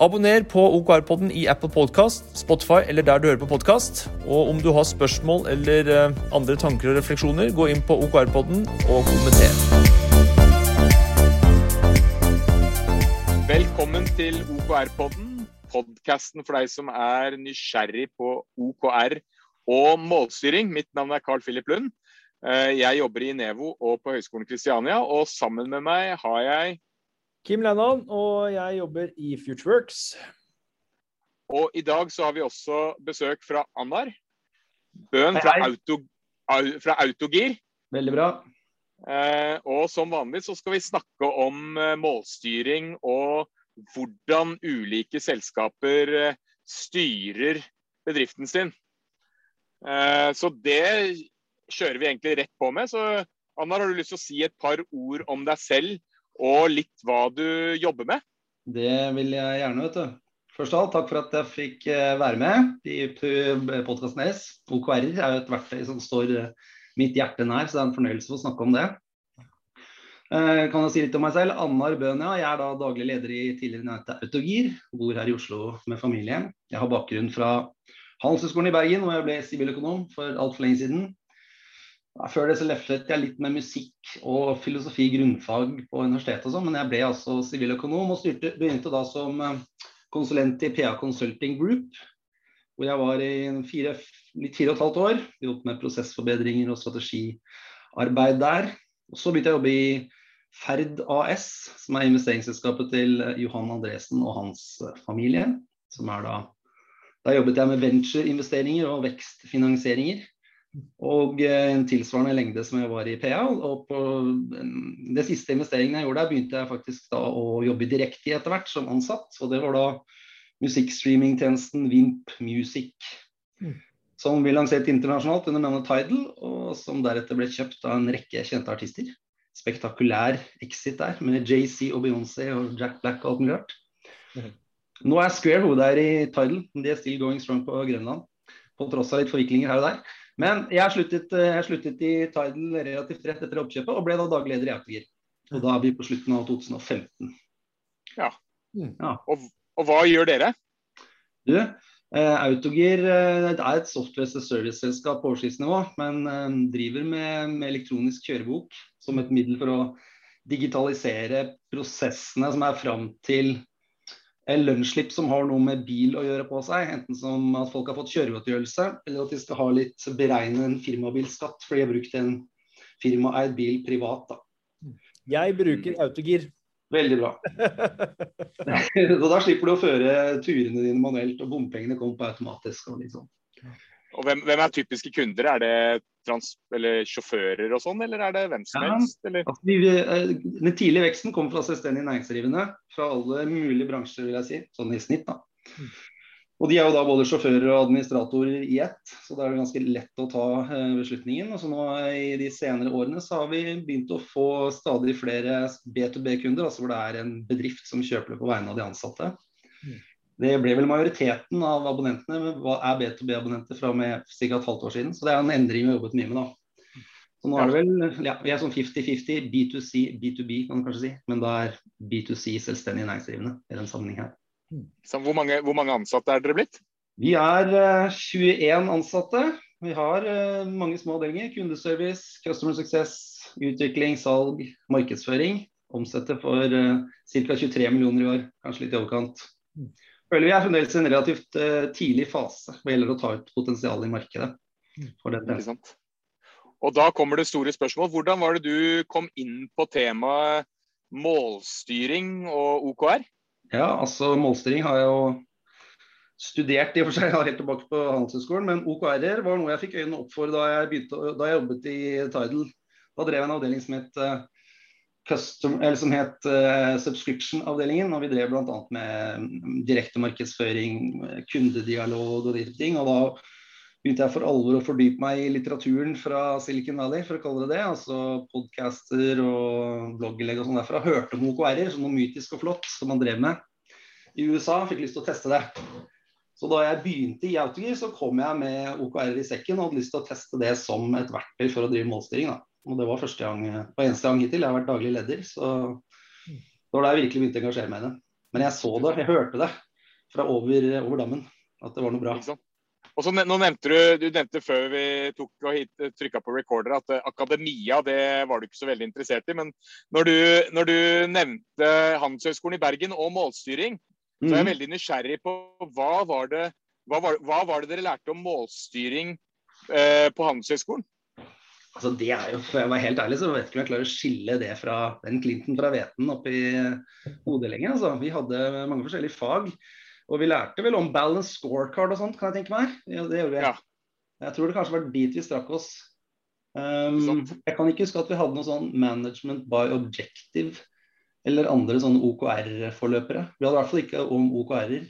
Abonner på OKR-podden i Apple Podcast, Spotify eller der du hører på podkast. Og om du har spørsmål eller eh, andre tanker og refleksjoner, gå inn på OKR-podden og kommenter. Velkommen til OKR-podden, podkasten for deg som er nysgjerrig på OKR og målstyring. Mitt navn er Carl Philip Lund. Eh, jeg jobber i Nevo og på Høgskolen Kristiania, og sammen med meg har jeg Kim Lennon, og jeg jobber i Futureworks. Og i dag så har vi også besøk fra Annar. Bøhn fra, Auto, fra Autogir. Veldig bra. Eh, og som vanlig så skal vi snakke om eh, målstyring og hvordan ulike selskaper eh, styrer bedriften sin. Eh, så det kjører vi egentlig rett på med. Så Annar, har du lyst til å si et par ord om deg selv og litt hva du jobber med? Det vil jeg gjerne, vet du. Først av alt, takk for at jeg fikk eh, være med i podkasten deres. OKR er jo et verktøy som står eh, mitt hjerte nær, så det er en fornøyelse å snakke om det. Eh, kan jeg si litt om meg selv? Annar Bønia. Jeg er da daglig leder i tidligere nevnte Autogir. Bor her i Oslo med familien. Jeg har bakgrunn fra Handelshøyskolen i Bergen, hvor jeg ble siviløkonom for altfor lenge siden. Før det så leflet jeg litt med musikk og filosofi grunnfag på universitetet og sånn, men jeg ble altså siviløkonom og styrte, begynte da som eh, konsulent i PA Consulting Group, hvor jeg var i fire, litt fire og et halvt år. Jobbet med prosessforbedringer og strategiarbeid der. Og så begynte jeg å jobbe i Ferd AS, som er investeringsselskapet til Johan Andresen og hans familie. som er da Der jobbet jeg med ventureinvesteringer og vekstfinansieringer. Og eh, en tilsvarende lengde som jeg var i PA. Og på det siste investeringen jeg gjorde der, begynte jeg faktisk da å jobbe direkte i etter hvert som ansatt. Og det var da musikkstreamingtjenesten Vimp Music. Mm. Som vi lanserte internasjonalt under navnet Tidal, og som deretter ble kjøpt av en rekke kjente artister. Spektakulær exit der, med JC og Beyoncé og Jack Black og alt mulig rart. Mm. Nå er Square hovedeier i Tidal, de er still going strong på Grønland. På tross av litt forviklinger her og der. Men jeg sluttet, eh, jeg sluttet i Tidal relativt rett etter oppkjøpet, og ble da daglig leder i Autogir. Og da er vi på slutten av 2015. Ja. ja. Og, og, hva gjør dere? Du, eh, Autogir eh, er et software service-selskap på årsskiftnivå, men eh, driver med, med, elektronisk kjørebok som et middel for å digitalisere prosessene som er fram til lønnsslipp som har noe med bil å gjøre på seg. Enten som at folk har fått kjøregodtgjørelse, eller at de skal ha litt beregne en firmabilskatt fordi de har brukt en firmaeid bil privat. da. Jeg bruker autogir. Veldig bra. så da slipper du å føre turene dine manuelt, og bompengene kommer på automatisk. og litt sånn. Og hvem, hvem, er typiske kunder? Er det trans eller sjåfører og sånn, eller er det hvem som helst? Altså, de, eh, den tidlige veksten kommer fra selvstendig næringsdrivende. Fra alle mulige bransjer, vil jeg si. Sånn i snitt, da. Mm. Og de er jo da både sjåfører og administratorer i ett, så da er det ganske lett å ta eh, beslutningen. Og så nå I de senere årene så har vi begynt å få stadig flere B2B-kunder, altså hvor det er en bedrift som kjøper det på vegne av de ansatte. Mm. Det ble vel majoriteten av abonnentene er B2B-abonnenter fra og med ca. et halvt år siden. Så det er en endring vi har jobbet mye med. da. Så nå er det vel, ja, Vi er sånn 50-50, B2C, B2B kan man kanskje si. Men da er B2C selvstendig næringsdrivende i den sammenheng her. Så hvor mange, hvor mange, ansatte er dere blitt? Vi er uh, eh, 21 ansatte. Vi har uh, mange små avdelinger. Kundeservice, customer success, utvikling, salg, markedsføring. Omsetter for uh, ca. 23 millioner i år, kanskje litt i overkant føler vi er fremdeles i en relativt uh, tidlig fase hva gjelder å ta ut potensialet i markedet. for dette. Og Da kommer det store spørsmål. Hvordan var det du kom inn på temaet målstyring og OKR? Ja, altså Målstyring har jeg jo studert i og for seg helt tilbake på Handelshøyskolen, men OKR-er var noe jeg fikk øynene opp for da jeg, begynte, da jeg jobbet i Tidal. Da drev jeg en avdeling som het uh, custom, eller som het uh, subscription-avdelingen. og Vi drev bl.a. med direktemarkedsføring, kundedialog og de ting. og Da begynte jeg for alvor å fordype meg i litteraturen fra Silicon Valley, for å kalle det det. Altså podcaster og blogginnlegg og sånn derfra. Hørte om OKR-er som noe mytisk og flott som man drev med i USA. Fikk lyst til å teste det. Så da jeg begynte i Autogear, så kom jeg med OKR i sekken og hadde lyst til å teste det som et verktøy for å drive målstyring. Da. Og det var første gang, og eneste gang hittil. Jeg har vært daglig leder, så det var da jeg virkelig begynte å engasjere meg i det. Men jeg så det, jeg hørte det fra over, over dammen, at det var noe bra. Og så nå nevnte du, du nevnte før vi tok og trykka på recorder at uh, akademia det var du ikke så veldig interessert i. Men når du, når du nevnte Handelshøyskolen i Bergen og målstyring, mm. så er jeg mhm. veldig nysgjerrig på hva var det, hva var, hva var det dere lærte om målstyring eh, på Handelshøyskolen? Altså det er jo, For jeg var helt ærlig, så vet ikke om jeg klarer å skille det fra den Clinton fra Veten oppi hodet lenger. Altså. Vi hadde mange forskjellige fag. Og vi lærte vel om balance scorecard og sånt, kan jeg tenke meg. Ja, det gjorde vi. Ja. Jeg tror det kanskje var dit vi strakk oss. Um, jeg kan ikke huske at vi hadde noe sånn management by objective eller andre sånne OKR-forløpere. Vi hadde i hvert fall ikke om OKR-er.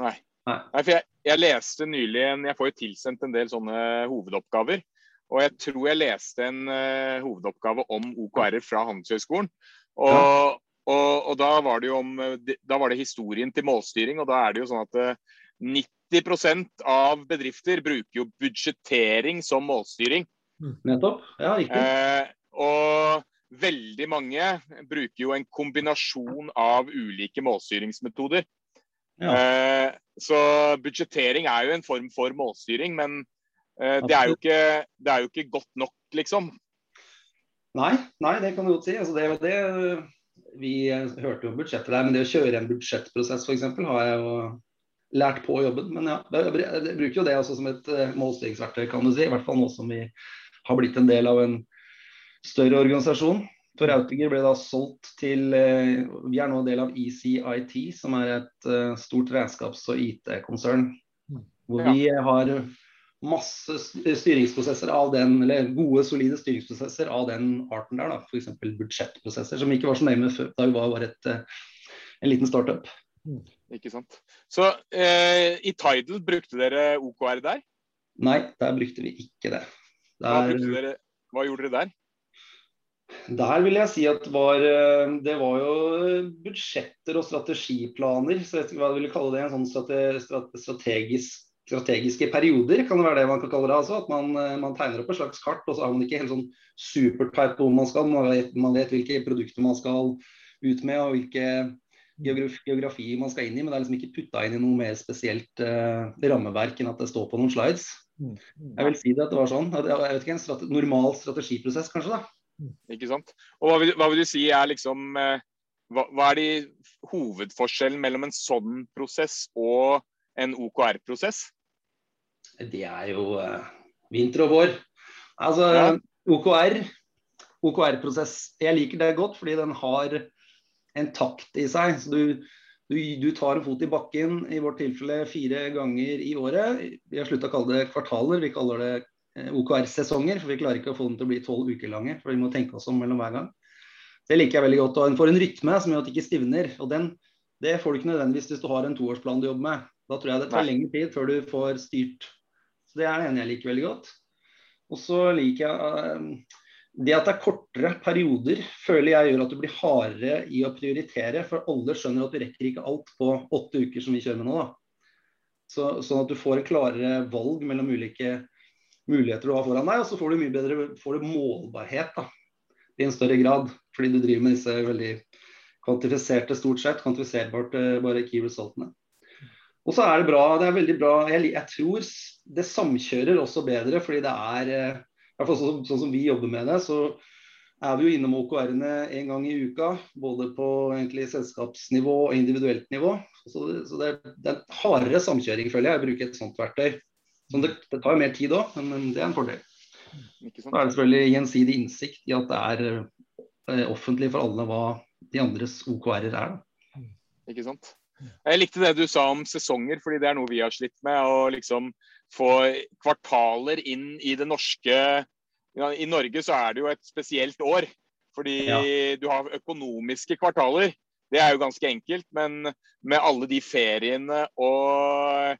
Nei. Nei. Nei. for jeg, jeg, leste nylig en Jeg får jo tilsendt en del sånne hovedoppgaver. Og jeg tror jeg leste en uh, hovedoppgave om OKR-er fra Handelshøyskolen. Og, ja. Og, og, da, var det jo om, da var det historien til målstyring, og da er det jo sånn at 90 eh, av bedrifter bruker jo budsjettering som målstyring. Mm. Nettopp. Ja, riktig. Eh, og veldig mange bruker jo en kombinasjon av ulike målstyringsmetoder. Ja. Eh, så budsjettering er jo en form for målstyring, men eh, det, er ikke, det, er jo ikke, godt nok, liksom. Nei, nei det kan du godt si. Altså, det, det vi hørte jo budsjettet der, men det å kjøre en budsjettprosess f.eks. har jeg jo lært på jobben. Men ja, jeg bruker jo det også som et målstyringsverktøy, kan du si. I hvert fall nå som vi har blitt en del av en større organisasjon. For Rautinger ble da solgt til Vi er nå en del av ECIT, som er et stort regnskaps- og IT-konsern. Mm. Hvor ja. vi har masse styringsprosesser av den, eller gode, solide styringsprosesser av den arten der. F.eks. budsjettprosesser, som vi ikke var så nøye med før da vi var et, eh, en liten startup. Mm. Ikke sant. Så eh, i Tidal, brukte dere OKR der? Nei, der brukte vi ikke det. Der, dere, hva, gjorde dere der? Der vil jeg si at var, eh, det var jo budsjetter og strategiplaner. så jeg vet ikke hva jeg ville kalle det, En sånn strategisk strategiske perioder, kan det være det man kan kalle det. altså, At man, eh, man tegner opp et slags kart, og så har man ikke helt sånn supertight på hvor man skal. Man vet, man vet, hvilke produkter man skal ut med, og hvilke geografi, geografi man skal inn i. Men det er liksom ikke putta inn i noe mer spesielt uh, rammeverk enn at det står på noen slides. Mm. Jeg vil si det at det var sånn. Jeg vet ikke, En strate normal strategiprosess, kanskje? da. Mm. Ikke sant. Og hva vil, hva vil du si er liksom uh, hva, hva er de hovedforskjellen mellom en sånn prosess og en OKR-prosess? Det er jo uh, vinter og vår. Altså, ja. OKR, OKR-prosess. Jeg liker det godt fordi den har en takt i seg. så du, du, du, tar en fot i bakken, i vårt tilfelle fire ganger i året. Vi har slutta å kalle det kvartaler, vi kaller det eh, OKR-sesonger. For vi klarer ikke å få dem til å bli tolv uker lange. For vi må tenke oss om mellom hver gang. Det liker jeg veldig godt. Og en får en rytme som gjør at det ikke stivner. Og den, det får du ikke nødvendigvis hvis du har en toårsplan du jobber med. Da tror jeg det tar lengre tid før du får styrt. Så Det er det ene jeg liker veldig godt. Og så liker jeg uh, det at det er kortere perioder, føler jeg gjør at du blir hardere i å prioritere. For alle skjønner at du rekker ikke alt på åtte uker som vi kjører med nå. da. Så, sånn at du får et klarere valg mellom ulike muligheter du har foran deg. Og så får du mye bedre får du målbarhet da, i en større grad. Fordi du driver med disse veldig kvantifiserte, stort sett, kvantifiserbare bare key resultene. Og så er det bra. Det er veldig bra. Jeg, jeg, tror det samkjører også bedre, fordi det er eh, i hvert fall sånn, sånn som vi jobber med det, så er vi jo innom OKR-ene en gang i uka. Både på egentlig selskapsnivå og individuelt nivå. Så, så det, det, er hardere samkjøring, føler jeg, å bruke et sånt verktøy. Så det, det tar mer tid òg, men, men, det er en fordel. Så er det selvfølgelig gjensidig innsikt i at det er eh, offentlig for alle hva de andres OKR-er er. Da. Ikke sant. Jeg likte det du sa om sesonger, fordi det er noe vi har slitt med. Å liksom få kvartaler inn i det norske I Norge så er det jo et spesielt år. Fordi ja. du har økonomiske kvartaler. Det er jo ganske enkelt. Men med alle de feriene og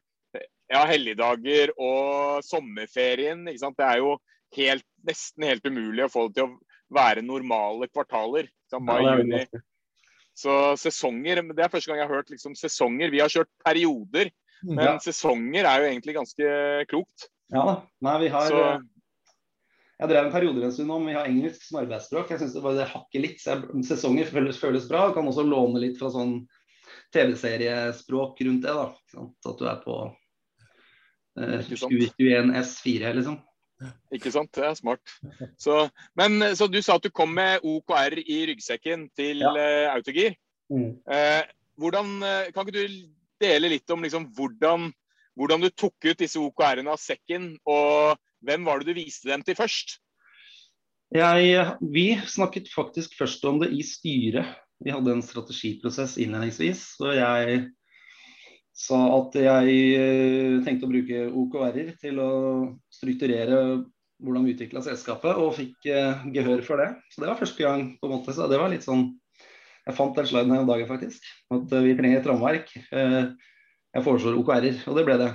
ja, helligdager og sommerferien. ikke sant? Det er jo helt, nesten helt umulig å få det til å være normale kvartaler. Mai, juni. Så sesonger Det er første gang jeg har hørt liksom, sesonger. Vi har kjørt perioder, mm. men ja. sesonger er jo egentlig ganske klokt. Ja da. Nei, vi har så, jeg drev en periode en stund om vi har engelsk som arbeidsspråk. Jeg syns det bare det hakker litt. Så jeg, sesonger føles, føles bra. Jeg kan også låne litt fra sånn TV-seriespråk rundt det. da. At du er på eh, 21 S4, liksom. Ikke sant. Det er smart. Så, men, så du sa at du kom med OKR i ryggsekken til ja. uh, Autogir. Mm. Uh, hvordan, uh, kan ikke du dele litt om liksom, hvordan, hvordan, du tok ut disse OKR-ene av sekken, og hvem var det du viste dem til først? Jeg, vi snakket faktisk først om det i styret. Vi hadde en strategiprosess innledningsvis. Så jeg sa at jeg eh, tenkte å bruke OKR-er til å strukturere hvordan vi utvikla selskapet, og fikk eh, gehør for det. Så det var første gang. på en måte, så det var litt sånn Jeg fant den sliden her om dagen, faktisk. At uh, vi trenger et rammeverk. Eh, jeg foreslår OKR-er, og det ble det.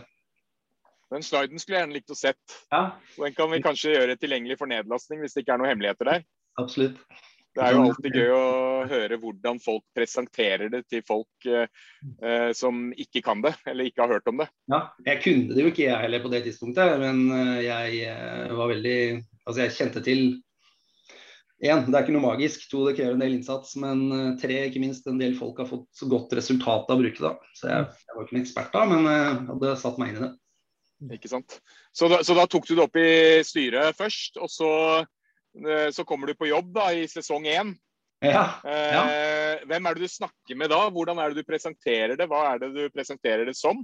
Den sliden skulle jeg gjerne likt å sett. Ja. Den kan vi kanskje gjøre tilgjengelig for nedlastning hvis det ikke er noen hemmeligheter der. Absolutt. Det er jo alltid gøy å høre hvordan folk presenterer det til folk eh, eh, som ikke kan det, eller ikke har hørt om det. Ja, Jeg kunne det jo ikke jeg heller på det tidspunktet, men eh, jeg eh, var veldig Altså jeg kjente til Én, det er ikke noe magisk. To, det krever en del innsats. Men tre, ikke minst, en del folk har fått så godt resultat av å bruke det. Så jeg, jeg var ikke en ekspert da, men jeg hadde satt meg inn i det. Ikke sant? Så da, så da, tok du det opp i styret først, og så, så kommer du på jobb da i sesong én. Ja, ja. Eh, hvem er det du snakker med da? Hvordan er det du presenterer det? Hva er det du presenterer det som?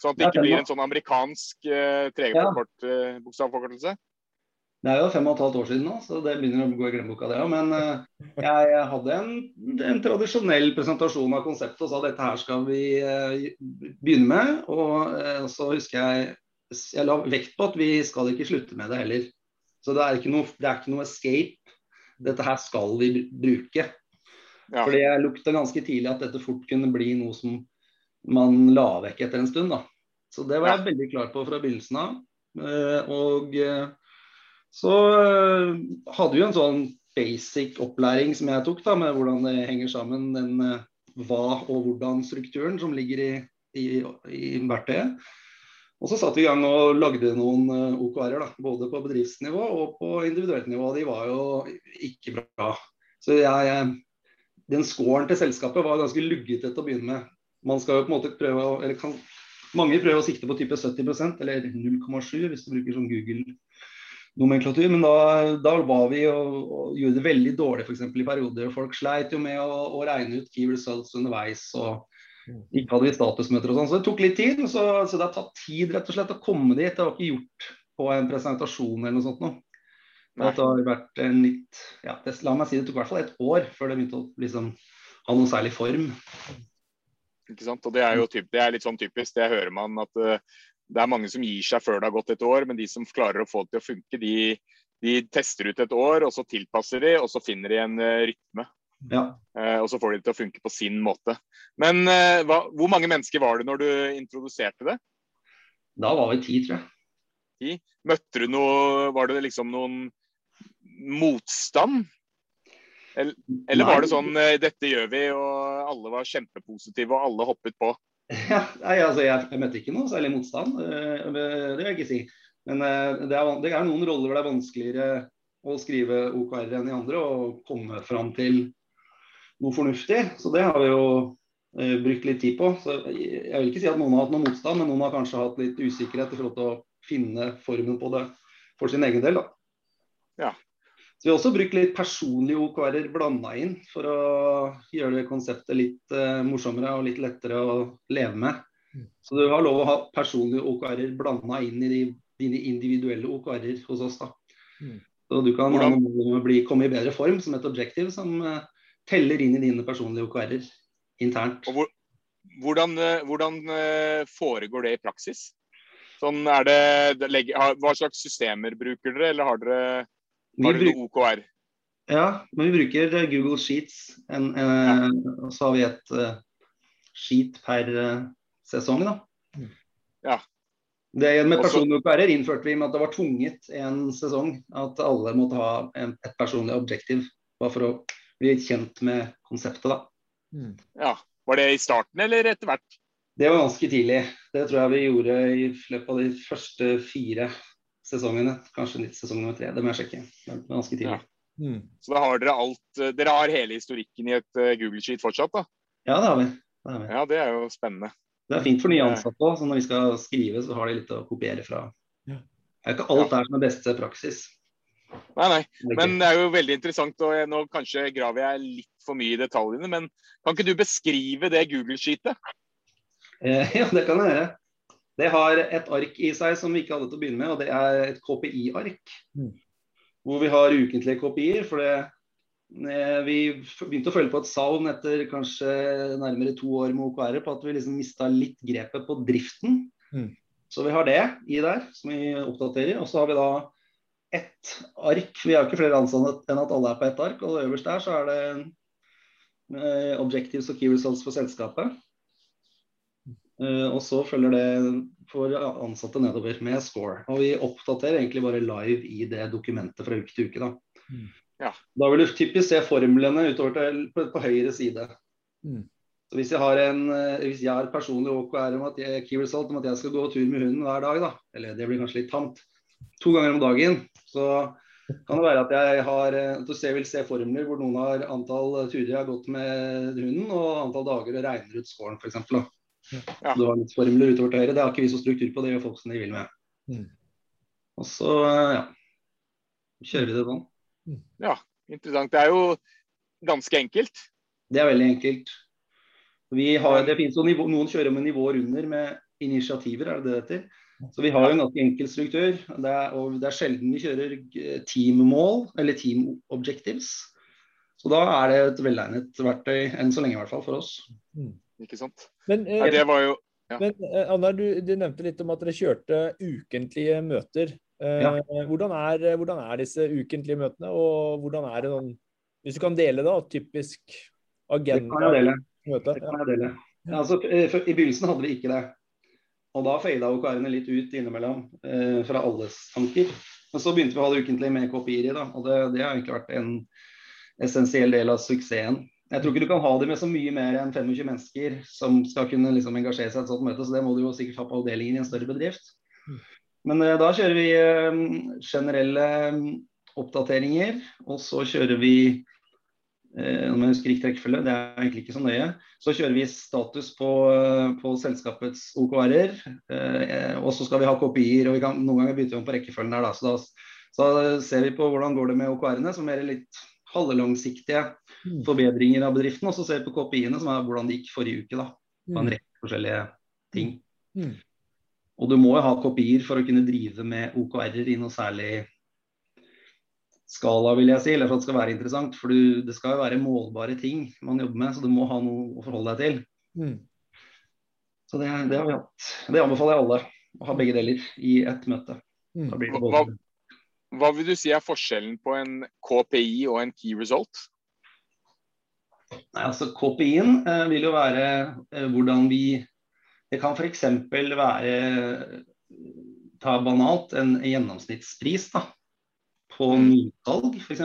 Sånn at det ikke blir en sånn amerikansk eh, trebokstavforkortelse? Eh, det er jo fem og et halvt år siden nå, så det begynner å gå i glemmeboka det òg. Men uh, jeg hadde en, en, tradisjonell presentasjon av konseptet og sa dette her skal vi uh, begynne med. Og uh, så husker jeg jeg la vekt på at vi skal ikke slutte med det heller. Så det er ikke noe, det er ikke noe escape. Dette her skal vi bruke. Ja. Fordi jeg lukta ganske tidlig at dette fort kunne bli noe som man la vekk etter en stund. da. Så det var jeg veldig klar på fra begynnelsen av. og så uh, hadde vi en sånn basic opplæring som jeg tok, da, med hvordan det henger sammen den hva og hvordan-strukturen som ligger i, i, i, verktøyet. Og så satte vi i gang og lagde noen eh, OKR-er, både på bedriftsnivå og på individuelt nivå. De var jo ikke bra. Så jeg, den scoren til selskapet var ganske luggete til å begynne med. Man skal jo på en måte prøve å, eller kan, Mange prøver å sikte på type 70% eller 0,7 hvis du bruker sånn Google nomenklatur. Men da, da var vi og, og, gjorde det veldig dårlig f.eks. i perioder. Folk sleit jo med å, å, regne ut key results underveis. og. Ikke hadde vi statusmøter og sånn. Så det tok litt tid. Så, så, det har tatt tid rett og slett å komme dit. Det var ikke gjort på en presentasjon eller noe sånt noe. Det har vært en litt ja, det, La meg si det tok i hvert fall et år før det begynte å liksom, ha noen særlig form. Ikke sant? Og Det er jo typ, det er litt sånn typisk. Det hører man at uh, det er mange som gir seg før det har gått et år, men de som klarer å få det til å funke, de, de tester ut et år, og så tilpasser de, og så finner de en uh, rytme. Ja. Uh, og så får de det til å funke på sin måte. Men uh, hva, hvor mange mennesker var det når du introduserte det? Da var vi ti, tror jeg. Ti? Møtte du noe Var det liksom noen motstand? Eller, eller var det sånn dette gjør vi, og alle var kjempepositive og alle hoppet på? Ja, nei, altså jeg, jeg, møtte ikke noe særlig motstand, eh, det vil jeg ikke si. Men eh, det er, det er, noen roller hvor det er vanskeligere å skrive OKR enn i andre og komme fram til noe fornuftig. Så det har vi jo uh, brukt litt tid på. Så jeg vil ikke si at noen har hatt noe motstand, men noen har kanskje hatt litt usikkerhet i forhold til å finne formen på det for sin egen del. Da. Ja, så vi har også brukt litt personlige OKR-er blanda inn for å gjøre det konseptet litt uh, morsommere og litt lettere å leve med. Mm. Så du har lov å ha personlige OKR-er blanda inn i de, dine individuelle OKR-er hos oss. da. Mm. Så du kan bli, komme i bedre form som et objektiv som uh, teller inn i dine personlige OKR-er internt. Og hvor, hvordan, uh, hvordan foregår det i praksis? Sånn er det, det, hva slags systemer bruker dere, eller har dere har dere noe OKR? Ja, men vi bruker eh, Google Sheets. En, eh, og så har vi et uh, sheet per uh, sesong, da. Ja. Det Med personlige OKR-er innførte vi med at det var tvunget en sesong at alle måtte ha en, et personlig objektiv. Bare for å bli kjent med konseptet, da. Mm. Ja. Var det i starten eller etter hvert? Det var ganske tidlig. Det tror jeg vi gjorde i løpet av de første fire sesongene. Kanskje sesong nummer tre. Det må jeg sjekke. Men ganske tidlig. Ja. Mm. Så da har dere alt eh, Dere har hele historikken i et uh, Google Sheet fortsatt, da? Ja, det har vi. Det har vi. Ja, det er jo spennende. Det er fint for nye ansatte òg, så når vi skal skrive, så har de litt å kopiere fra. Ja. Det er ikke alt ja. der som er beste praksis. Nei, nei. Men det er jo veldig interessant, og nå kanskje graver jeg litt for mye i detaljene. Men kan ikke du beskrive det Google-skitet? Eh, ja, det kan jeg gjøre. Det har et ark i seg som vi ikke hadde til å begynne med, og det er et KPI-ark. Mm hvor vi har ukentlige kopier. For det, eh, vi begynte å følge på et savn etter kanskje nærmere to år med OKR på at vi liksom mista litt grepet på driften. Mm. Så vi har det i der, som vi oppdaterer. Og så har vi da ett ark. Vi har ikke flere ansatte enn at alle er på ett ark. Og øverst der så er det eh, objectives og key results for selskapet. Uh, og så følger det for ansatte nedover med score. Og vi oppdaterer egentlig bare live i det dokumentet fra uke til uke. Da, mm. ja. da vil du typisk se formlene utover til, på, på høyre side. Mm. Så hvis jeg har en uh, hvis jeg har personlig OKR om at jeg, key result om at jeg skal gå tur med hunden hver dag, da, eller det blir kanskje litt tamt, to ganger om dagen, så kan det være at jeg har eh, at vil se formler hvor noen har antall turer jeg har gått med hunden, og antall dager og regner ut scoren, f.eks. Ja. Du har litt formler utover til høyre. Det har ikke vi så struktur på, det gjør folk som de vil med. Mm. Og så ja, kjører vi det sånn. Mm. Ja, interessant. Det er jo ganske enkelt. Det er veldig enkelt. Har, det finnes jo nivå, Noen kjører med nivåer under med initiativer, er det det heter. Så vi har jo en ganske enkel struktur. Det er, og det er sjelden vi kjører teammål, eller team objectives. Så da er det et velegnet verktøy, enn så lenge i hvert fall, for oss. Mm. Ikke sant. Men, eh, Nei, det var jo ja. Men eh, Anna, du, du, nevnte litt om at dere kjørte ukentlige møter. Eh, ja. hvordan, er, hvordan, er, disse ukentlige møtene, og hvordan er det noen Hvis du kan dele, da, typisk agenda? Det kan jeg dele. Møte. Det kan jeg dele. Ja, altså, I begynnelsen hadde vi ikke det. Og da fada OKR-ene litt ut innimellom eh, fra alles tanker. Men så begynte vi å ha det ukentlig med kopier i, da. Og det, det har egentlig vært en essensiell del av suksessen. Jeg tror ikke du kan ha det med så mye mer enn 25 mennesker som skal kunne liksom engasjere seg i et sånt møte, så det må du jo sikkert ha på avdelingen i en større bedrift. Men eh, da kjører vi eh, generelle um, oppdateringer, og så kjører vi om jeg husker riktig rekkefølge, det er egentlig ikke så nøye. Så kjører vi status på, på selskapets OKR-er, og så skal vi ha kopier. og vi kan, Noen ganger bytter vi om på rekkefølgen der, da, så da så ser vi på hvordan går det med OKR-ene, som er litt halvlangsiktige mm. forbedringer av bedriften. Og så ser vi på KPI-ene, som er hvordan det gikk forrige uke. da, På en mm. rekke forskjellige ting. Mm. Og du må jo ha kopier for å kunne drive med OKR-er i noe særlig skala, vil jeg si, eller for at det skal være interessant. For du, det skal jo være målbare ting man jobber med, så du må ha noe å forholde deg til. Mm. Så det, det, har vi hatt. Det anbefaler jeg alle, å ha begge deler i ett møte. Mm. Hva, hva vil du si er forskjellen på en KPI og en key result? Nei, altså KPI-en eh, vil jo være eh, hvordan vi Det kan f.eks. være ta banalt en gjennomsnittspris da, på mm. nysalg f.eks.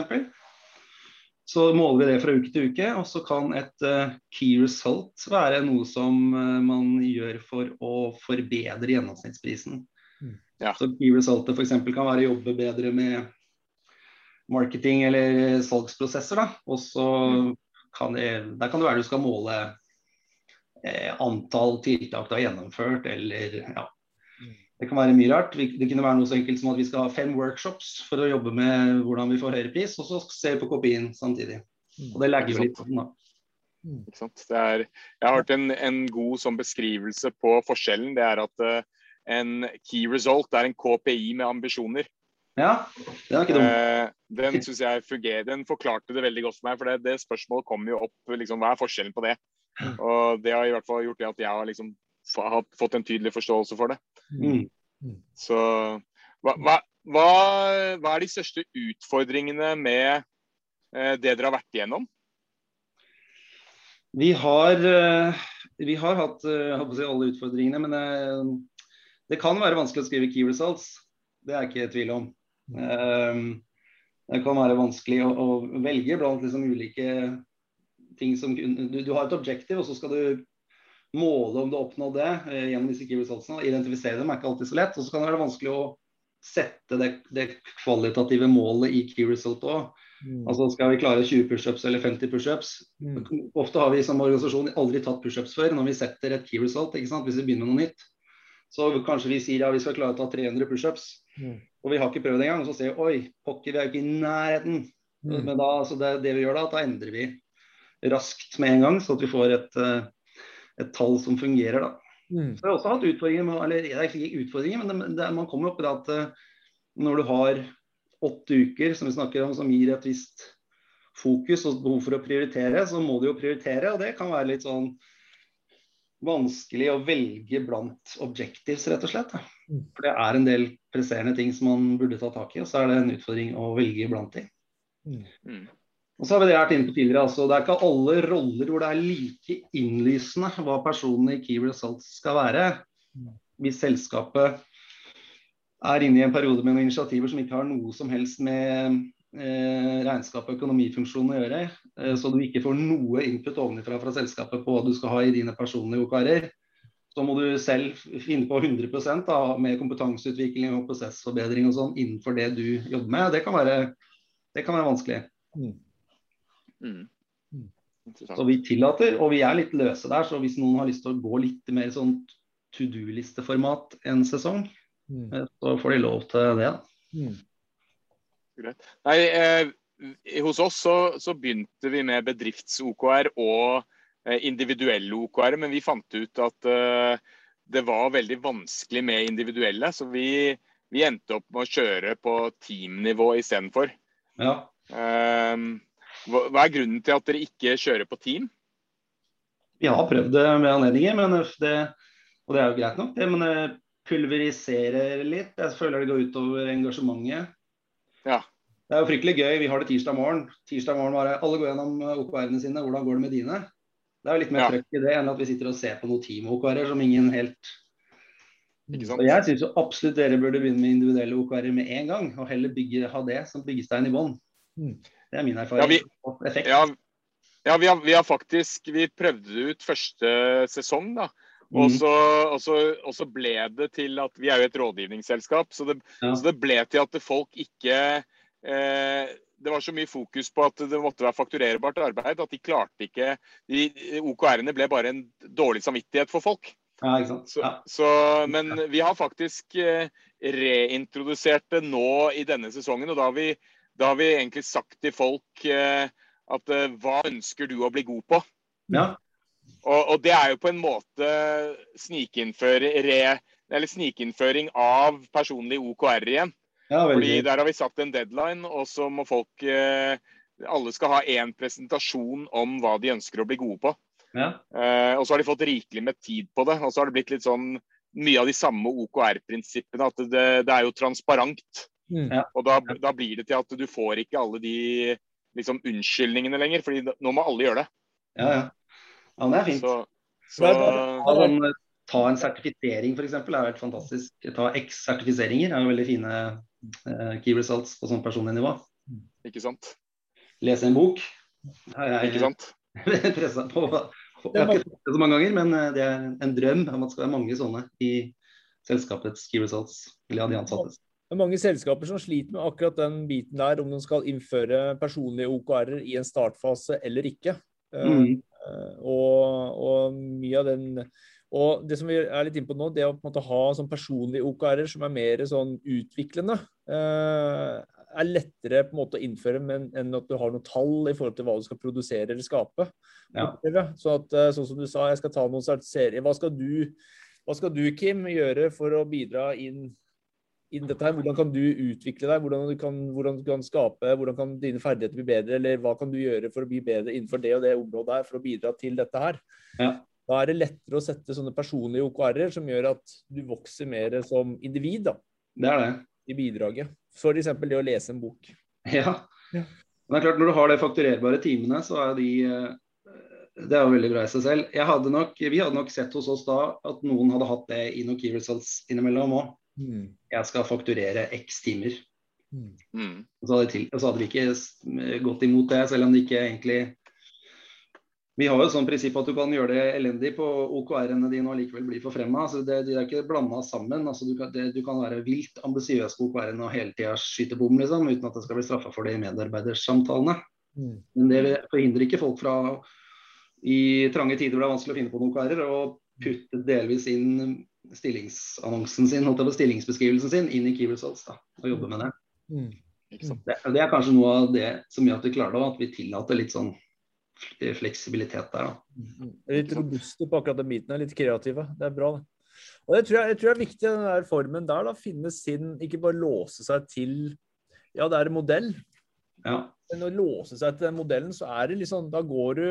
Så måler vi det fra uke til uke, og så kan et uh, key result være noe som uh, man gjør for å forbedre gjennomsnittsprisen. Ja. Så key resultet f.eks. kan være å jobbe bedre med marketing eller salgsprosesser. Og så mm. kan det, der kan det være du skal måle eh, antall tiltak du har gjennomført, eller ja. Mm. Det kan være mye rart. Det kunne være noe så enkelt som at vi skal ha fem workshops for å jobbe med hvordan vi får høyere pris, og så ser vi på kopien samtidig. Mm. Og det legger vi litt på den, da. Er, jeg har hørt en, en god sånn beskrivelse på forskjellen. Det er at uh, en key result er en KPI med ambisjoner. Ja, det er ikke dumt. Uh, den synes jeg fungerer, den forklarte det veldig godt for meg. For det, det spørsmålet kommer jo opp. Liksom, hva er forskjellen på det? Og det har i hvert fall gjort det at jeg har liksom har fått en tydelig forståelse for det. Mm. Så hva, hva, hva, er de største utfordringene med eh, det dere har vært igjennom? Vi har, eh, vi har hatt eh, si, alle utfordringene, men det, Det kan være vanskelig å skrive key results, det er jeg ikke i tvil om. Um, det kan være vanskelig å, å velge blant liksom ulike ting som du, du, har et objektiv, og så skal du måle om du har oppnådd det eh, gjennom disse key resultsene. Identifisere dem er ikke alltid så lett. Og så kan det være vanskelig å sette det, det kvalitative målet i key result òg. Mm. Altså Skal vi klare 20 pushups eller 50 pushups? Mm. Ofte har vi som organisasjon aldri tatt pushups før når vi setter et key result. ikke sant? Hvis vi begynner med noe nytt. Så kanskje vi sier ja, vi skal klare å ta 300 pushups. Mm. Og vi har ikke prøvd engang. Og så ser vi oi, pokker, vi er jo ikke i nærheten. Mm. Men da, så det, det, vi gjør da, da endrer vi raskt med en gang, så at vi får et, eh, et tall som fungerer. da. Mm. Så jeg har også hatt utfordringer med, eller det er ikke utfordringer, men det, det, man kommer opp i det at eh, når du har åtte uker som vi snakker om, som gir et visst fokus og behov for å prioritere, så må du jo prioritere. Og det kan være litt sånn vanskelig å velge blant objectives, rett og slett. Mm. For det er en del presserende ting som man burde ta tak i, og så er det en utfordring å velge blant ting. Mm. Og så har vi det vært inne på tidligere, altså, Det er ikke alle roller hvor det er like innlysende hva personene i Key Results skal være. Hvis selskapet er inne i en periode med noen initiativer som ikke har noe som helst med eh, regnskap og økonomifunksjon å gjøre, eh, så du ikke får noe input ovenfra fra selskapet på hva du skal ha i dine personlige OKR-er, så må du selv finne på 100% da, med kompetanseutvikling og prosessforbedring og sånn innenfor det du jobber med. Det kan være, det kan være vanskelig. Mm. Mm. mm. Så vi tillater, og vi er litt løse der, så hvis noen har lyst til å gå litt mer sånn to do-listeformat en sesong, Mm. Eh, så får de lov til det. Mm. Greit. Nei, eh, hos oss så, så, begynte vi med bedrifts-OKR og eh, individuelle OKR, men vi fant ut at eh, det var veldig vanskelig med individuelle. Så vi, vi endte opp med å kjøre på teamnivå istedenfor. Ja. Eh, hva, er grunnen til at dere ikke kjører på team? Vi har prøvd det med anledninger, men det, og det er jo greit nok, det. Men det pulveriserer litt. Jeg føler det går utover engasjementet. Ja. Det er jo fryktelig gøy. Vi har det tirsdag morgen. Tirsdag morgen bare, Alle går gjennom eh, OKR-ene sine. Hvordan går det med dine? Det er jo litt mer ja. trøkk i det enn at vi sitter og ser på noen team-OKR-er som ingen helt og Jeg syns absolutt dere burde begynne med individuelle OKR-er med en gang. Og heller bygge, ha det som byggestein i bånn. Mm. Det er min erfaring. Ja, vi, ja, ja vi, har, vi, har, faktisk Vi prøvde ut første sesong, da. Og mm. så, og, så, og så, ble det til at Vi er jo et rådgivningsselskap, så det, så det ble til at folk ikke eh, Det var så mye fokus på at det måtte være fakturerbart arbeid at de klarte ikke de, OKR-ene ble bare en dårlig samvittighet for folk. Ja, ikke sant? Ja. Så, men vi har faktisk eh, reintrodusert det nå i denne sesongen. Og da har vi, da har vi egentlig sagt til folk eh, at eh, hva ønsker du å bli god på? Ja. Og, og, det er jo på en måte snikinnføring av personlig OKR igjen. Ja, Fordi Der har vi satt en deadline, og så må folk eh, Alle skal ha én presentasjon om hva de ønsker å bli gode på. Ja. Eh, og så har de fått rikelig med tid på det. Og så har det blitt litt sånn mye av de samme OKR-prinsippene. At det, det, er jo transparent. Mm. Og da, da, blir det til at du får ikke alle de liksom, unnskyldningene lenger, fordi nå må alle gjøre det. Ja, ja. Ja, det er fint. Så, så... Sånn, ta en sertifisering f.eks. er helt fantastisk. Ta X-sertifiseringer er jo veldig fine uh, key results på sånn personlig nivå. Ikke sant. Lese en bok. Jeg, Ikke sant. på. Jeg har ikke sett det så mange ganger, men eh, det er en drøm om at det skal være mange sånne i selskapets key results. Eller ja, de ansattes. Det er mange selskaper som sliter med akkurat den biten der, om de skal innføre personlige OKR-er i en startfase eller ikke. Eh, mm. Og, og, mye av den og det som vi er litt inne på nå, det å på en måte ha sånn personlige OKR-er som er mer sånn utviklende, eh, er lettere på en måte å innføre men, enn at du har noen tall i forhold til hva du skal produsere eller skape. Ja. Så at, eh, sånn som du sa, jeg skal ta noen sertifiseringer. Hva skal du, hva skal du, Kim, gjøre for å bidra inn inn dette her, Hvordan kan du utvikle deg, hvordan du kan, hvordan du kan skape, hvordan kan dine ferdigheter bli bedre, eller hva kan du gjøre for å bli bedre innenfor det og det området her for å bidra til dette her. Ja. Da er det lettere å sette sånne personlige OKR-er som gjør at du vokser mer som individ da. Det er det. i bidraget. F.eks. det å lese en bok. Ja. ja. Men det er klart, Når du har de fakturerbare timene, så er de eh, Det er jo veldig bra i seg selv. Hadde nok, vi hadde nok sett hos oss da at noen hadde hatt det i noen key results innimellom òg. Mm. Jeg skal fakturere x timer. Mm. mm. Og, så til, og, så hadde vi ikke gått imot det, selv om det ikke egentlig Vi har jo sånn prinsipp at du kan gjøre det elendig på OKR-ene dine og likevel bli forfremma. Altså det, de er ikke blanda sammen. Altså du, kan, det, du, kan, være vilt ambisiøs på OKR-ene og hele tida skyte bom, liksom, uten at det skal bli straffa for det i medarbeidersamtalene. Mm. Men det forhindrer ikke folk fra i trange tider hvor det er vanskelig å finne på noen karer, og putte delvis inn stillingsannonsen sin, stillingsbeskrivelsen sin inn i Key Results da, og jobbe med det. Mm. det. Det er kanskje noe av det som gjør at vi klarer det, at vi tillater litt sånn fleksibilitet der. Da. Mm. Litt robuste på akkurat den biten, litt kreative. Det er bra, det. Og det tror jeg, jeg tror er viktig, den der formen der. da, Finne sin Ikke bare låse seg til Ja, det er en modell. Ja. Men å låse seg til den modellen, så er det liksom Da går du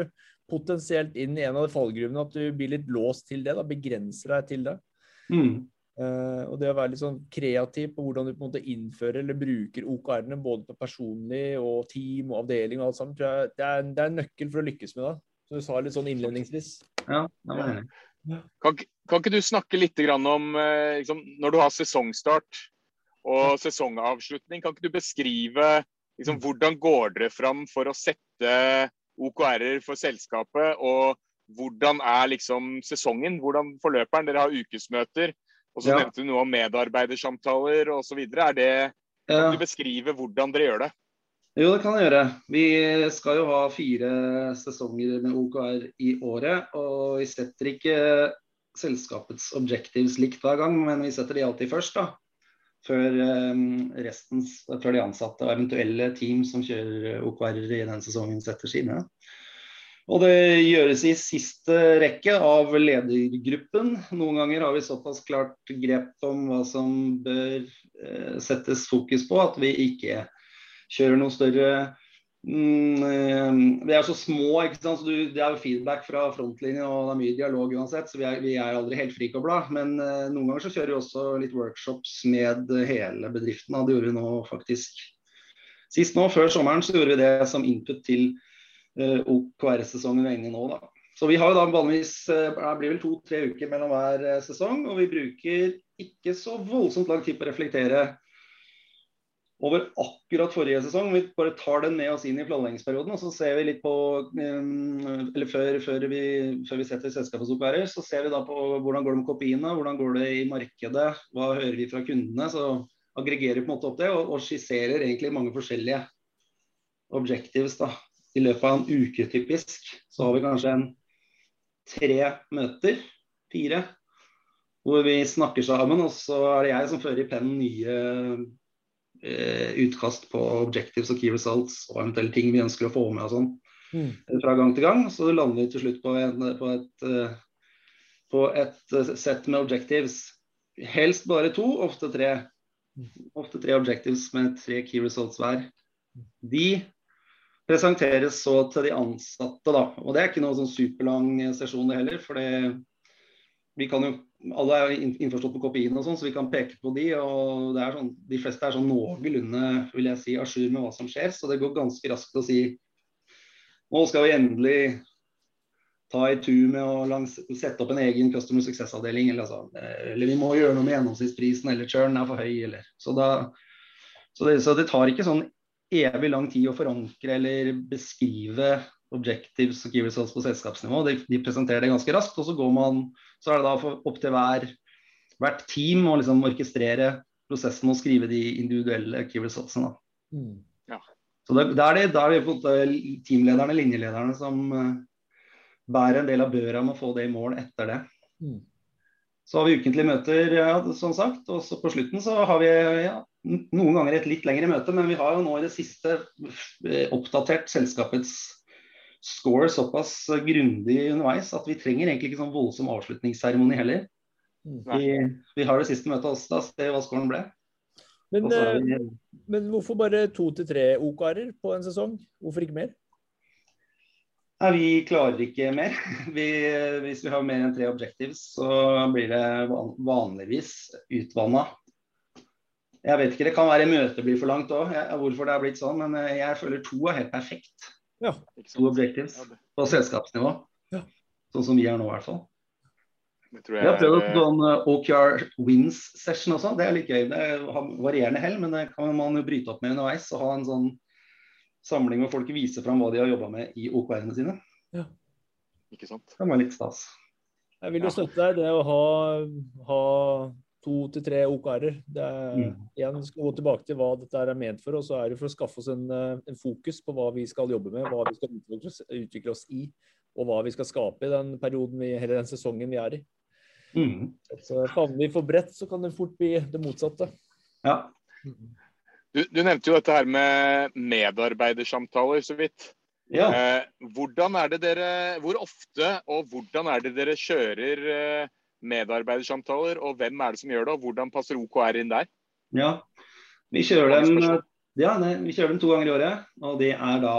potensielt inn i en av de fallgruvene at du blir litt låst til det. da, Begrenser deg til det. Mm. Uh, og det å være litt sånn kreativ på hvordan du på en måte innfører eller bruker OKR-ene både på personlig og team og avdeling og alt sammen, tror jeg det er, det er en nøkkel for å lykkes med det. Som du sa litt sånn innledningsvis. Ja, det var enig. Kan, kan, ikke du snakke litt om eh, liksom, når du har sesongstart og sesongavslutning, kan ikke du beskrive liksom, hvordan går dere fram for å sette OKR-er for selskapet? Og hvordan er liksom sesongen? Hvordan forløper den? Dere har ukesmøter. Og så ja. nevnte du noe om medarbeidersamtaler osv. Er det Kan du beskrive hvordan dere gjør det? Jo, det kan jeg gjøre. Vi skal jo ha fire sesonger med OKR i året. Og vi setter ikke selskapets objectives likt hver gang, men vi setter de alltid først. da før, ehm, restens, før de ansatte og eventuelle team som kjører OKR i den sesongen, setter sine. Og det gjøres i siste rekke av ledergruppen. Noen ganger har vi såpass klart grep om hva som bør eh, settes fokus på, at vi ikke kjører noe større Mm, eh, vi er så små, ikke sant? så du, det er jo feedback fra frontlinjen og det er mye dialog uansett. Så vi er, vi er aldri helt frikobla. Men eh, noen ganger så kjører vi også litt workshops med hele bedriften. Det gjorde vi nå faktisk sist nå. Før sommeren så gjorde vi det som input til uh, OKR-sesongen vi er inne i nå. da. Så vi har jo da vanligvis uh, det blir vel to-tre uker mellom hver sesong. Og vi bruker ikke så voldsomt lang tid på å reflektere over akkurat forrige sesong. Vi bare tar den med oss inn i planleggingsperioden. og så ser vi litt på, um, eller Før, før, vi, før vi, setter selskapets oppærer, så ser vi da på hvordan går det med kopiene, hvordan går det i markedet, hva hører vi fra kundene. Så aggregerer vi på en måte opp det og, og skisserer egentlig mange forskjellige objectives da, i løpet av en uke typisk. Så har vi kanskje en tre møter, fire, hvor vi snakker sammen. Og så er det jeg som fører i pennen nye Eh, utkast på objectives og key results og eventuelle ting vi ønsker å få med og sånn mm. fra gang til gang. Så lander vi til slutt på, en, på et, eh, på et eh, sett med objectives. Helst bare to, ofte tre. Ofte tre objectives med tre key results hver. De presenteres så til de ansatte, da. Og det er ikke noe sånn superlang sesjon det heller. For det, vi kan jo alle er innforstått med kopiene, og sånn, så vi kan peke på de. og det er sånn, De fleste er sånn noenlunde vil jeg si, à jour med hva som skjer. Så det går ganske raskt å si nå skal vi endelig ta i tur med å sette opp en egen customer success-avdeling. Eller, altså, eller, vi må gjøre noe med gjennomsnittsprisen, eller churn er for høy. Eller. Så, da, så, det, så det tar ikke sånn evig lang tid å forankre eller beskrive objectives og key results på selskapsnivå. De, de, presenterer det ganske raskt, og så, går man, så er det da opp til hver, hvert team å liksom orkestrere prosessen og skrive de individuelle key resultsene. Mm. Ja. Så det, det er det, da er det teamlederne, linjelederne, som uh, bærer en del av børa med å få det i mål etter det. Mm. Så har vi ukentlige møter, ja, som sagt. Og så på slutten så har vi ja, noen ganger et litt lengre møte, men vi har jo nå i det siste eh, oppdatert selskapets score såpass grundig underveis at vi trenger egentlig ikke sånn voldsom avslutningsseremoni heller. Vi, vi, har det siste møtet også, da, se hva scoren ble. Men, vi... Eh, men hvorfor bare to til tre OK-er på en sesong? Hvorfor ikke mer? Nei, Vi klarer ikke mer. Vi, hvis vi har mer enn tre objectives, så blir det vanligvis utvanna. Jeg vet ikke, Det kan være møtet blir for langt òg, hvorfor det er blitt sånn. Men jeg føler to er helt perfekt. Ja. To objectives på selskapsnivå. Ja. Sånn som vi er nå, i hvert fall. Vi Jeg har prøvd er, sånn eh, OKR wins session også. Det er litt gøy. Det har varierende hell, men det kan man jo bryte opp med underveis. Og ha en sånn samling hvor folk viser fram hva de har jobba med i OKR-ene sine. Ikke sant? Det kan være litt stas. Jeg vil jo Ja. støtte deg det å ha, ha to til tre OKR-er. Det er Mm. igjen skal gå tilbake til hva dette er ment for, og så er det for å skaffe oss en, eh, en fokus på hva vi skal jobbe med, hva vi skal utvikle oss, utvikle oss i, og hva vi skal skape i den perioden vi, eller den sesongen vi er i. Mm. Så Favner vi for bredt, så kan det fort bli det motsatte. Ja. Du, du nevnte jo dette her med medarbeidersamtaler så vidt. ja. Eh, hvordan er det dere, Hvor ofte og hvordan er det dere kjører eh, medarbeidersamtaler, og hvem er det som gjør det, og hvordan passer OKR inn der? ja. Vi kjører dem ja, nei, vi kjører dem to ganger i året. Og det er da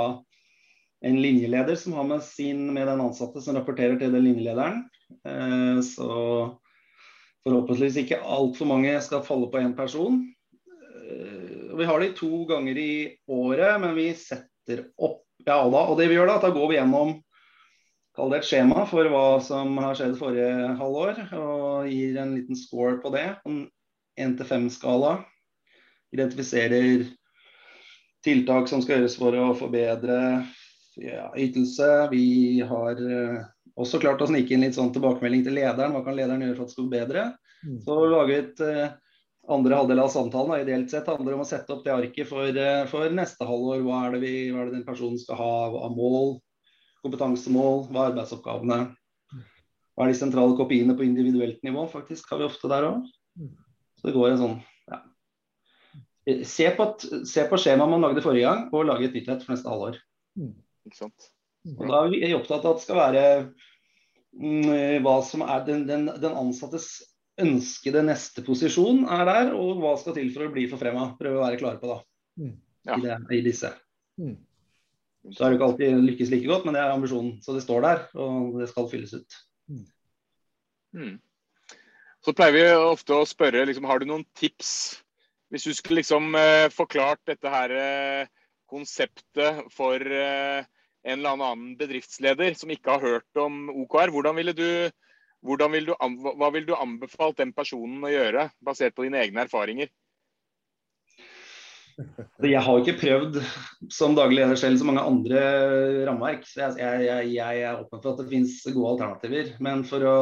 en linjeleder som har med sin med den ansatte som rapporterer til den linjelederen. Eh, så forhåpentligvis ikke altfor mange skal falle på én person. Vi har de to ganger i året, men vi setter opp ja da. Og det vi gjør da, da går vi gjennom kall det et skjema for hva som har skjedd forrige halvår, og gir en liten score på det. En 1-5-skala. Identifiserer tiltak som skal gjøres for å forbedre ja, ytelse. Vi har eh, også klart å snike inn litt sånn tilbakemelding til lederen. Hva kan lederen gjøre for at det skal bli bedre? Mm. Så laget eh, andre halvdel av samtalen da, ideelt sett handler om å sette opp det arket for, eh, for neste halvår. Hva er, det vi, hva er det den personen skal ha av mål, kompetansemål, hva er arbeidsoppgavene? Hva er de sentrale kopiene på individuelt nivå, faktisk, har vi ofte der òg. Så det går en sånn ja. Se på, se på skjemaet man lagde forrige gang, og lage et nytt et for neste halvår. Ikke sant? Og Da er vi opptatt av at det skal være mm, hva som er den, den, den ansattes ønskede neste posisjon er der, og hva skal til for å bli forfremma. Prøve å være klare på da, Mm. Ja. i, det, i disse. Mm. Så er det ikke alltid lykkes like godt, men det er ambisjonen. Så det står der, og det skal fylles ut. Mm. Så pleier vi ofte å spørre liksom, har du noen tips hvis du skulle liksom eh, forklart dette her eh, konseptet for eh, en eller annen bedriftsleder som ikke har hørt om OKR. Hvordan ville du, vil du, hva vil du anbefalt den personen å gjøre, basert på dine egne erfaringer? Jeg har ikke prøvd som daglig leder selv så mange andre rammeverk. Så jeg, jeg, jeg, er åpen for at det finnes gode alternativer. Men for å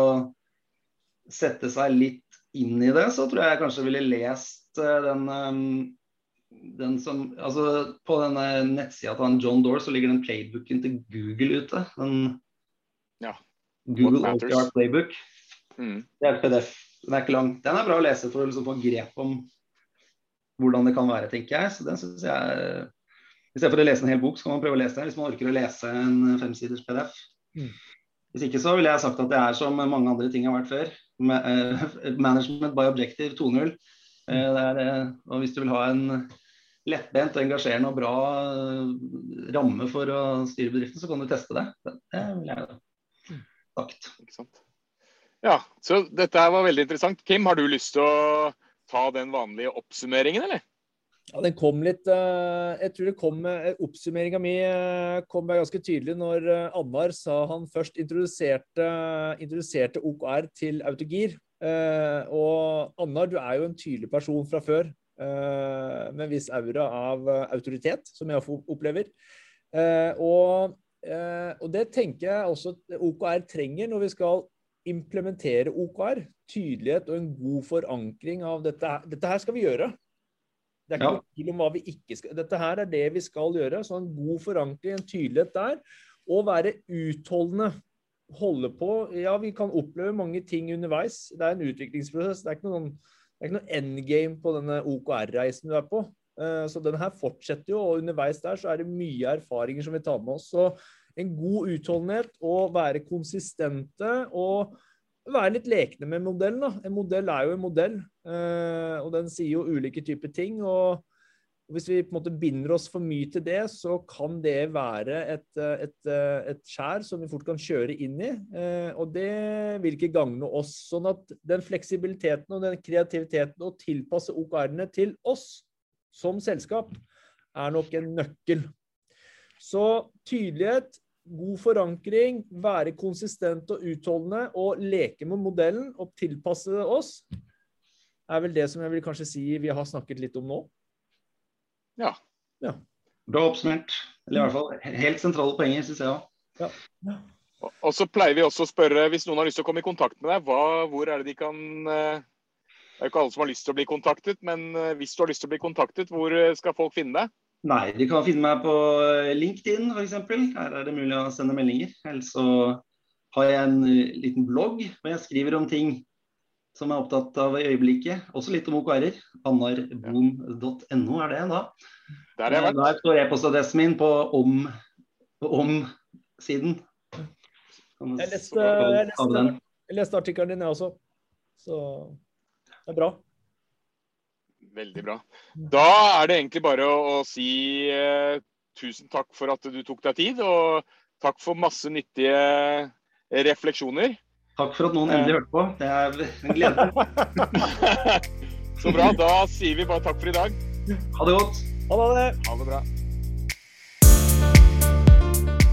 sette seg litt inn i det, så tror jeg jeg kanskje ville lest eh, den, eh, den som, altså På denne nettsida til John Doore så ligger den playbooken til Google ute. Den Ja. Google. OKR Playbook. Mm. Det er et PDF. Den er ikke lang. Den er bra å lese for å liksom få grep om hvordan det kan være, tenker jeg. Så den synes jeg I stedet for å lese en hel bok, så kan man prøve å lese den hvis man orker å lese en femsiders PDF. Mm. Hvis ikke så ville jeg sagt at det er som mange andre ting har vært før. Ma- eh, Management by objective 2.0. Eh, det er, eh, Og hvis du vil ha en lettbent, engasjerende og bra eh, ramme for å styre bedriften, så kan du teste det. Det det vil jeg sagt. Ikke sant? Ja, så dette her var veldig interessant. Kim, har du lyst til å ta den vanlige oppsummeringen, eller? Ja, den kom litt eh, Jeg tror det kom eh, Oppsummeringa mi eh, kom ganske tydelig når Annar sa han først introduserte, introduserte OKR til Autogir. Eh, og Annar, du er jo en tydelig person fra før, eh, med en viss aura av autoritet, som jeg opplever. Eh, og, og det tenker jeg også OKR trenger når vi skal implementere OKR. Tydelighet og en god forankring av dette. Dette her skal vi gjøre. Det er ikke noe tvil om hva vi ikke skal Dette her er det vi skal gjøre. Så en god forankring, en tydelighet der. Og være utholdende. Holde på. Ja, vi kan oppleve mange ting underveis. Det er en utviklingsprosess. Det er ikke noen, det er ikke noe endgame på denne OKR-reisen du er på. Eh, Så den her fortsetter jo, og underveis der så er det mye erfaringer som vi tar med oss. Så en god utholdenhet og være konsistente og være litt lekne med modellen. da. En modell er jo en modell, eh, og den sier jo ulike typer ting. og hvis vi på en måte binder oss for mye til det, så kan det være et, eh, et, eh, et skjær som vi fort kan kjøre inn i. Og det vil ikke gagne oss. Sånn at den fleksibiliteten og den kreativiteten å tilpasse OKR-ene til oss som selskap er nok en nøkkel. Så tydelighet, god forankring, være konsistent og utholdende og leke med modellen og tilpasse oss, er vel det som jeg vil kanskje si vi har snakket litt om nå. Ja. ja. Bra oppsummert. Eller i hvert fall helt sentrale poenger, syns jeg òg. Ja. ja. Og så pleier vi også å spørre, hvis noen har lyst til å komme i kontakt med deg, hva, hvor er det de kan eh, Det er jo ikke alle som har lyst til å bli kontaktet, men eh, hvis du har lyst til å bli kontaktet, hvor eh, skal folk finne deg? Nei, de kan finne meg på LinkedIn f.eks. Her er det mulig å sende meldinger. Eller så har jeg en liten blogg hvor jeg skriver om ting som jeg er opptatt av i øyeblikket. Også litt om OKR-er. Annarboom.no er det da. Der, jeg vært. Der står e-postadressen min på om-siden. Om jeg leste, jeg leste, leste artikkelen din, jeg også. Så det er bra. Veldig bra. Da er det egentlig bare å, å si eh, tusen takk for at du tok deg tid, og takk for masse nyttige refleksjoner. Takk for at noen endelig hørte på. Det er en glede. Så bra. Da sier vi bare takk for i dag. Ha det godt. Ha det. Ha det bra.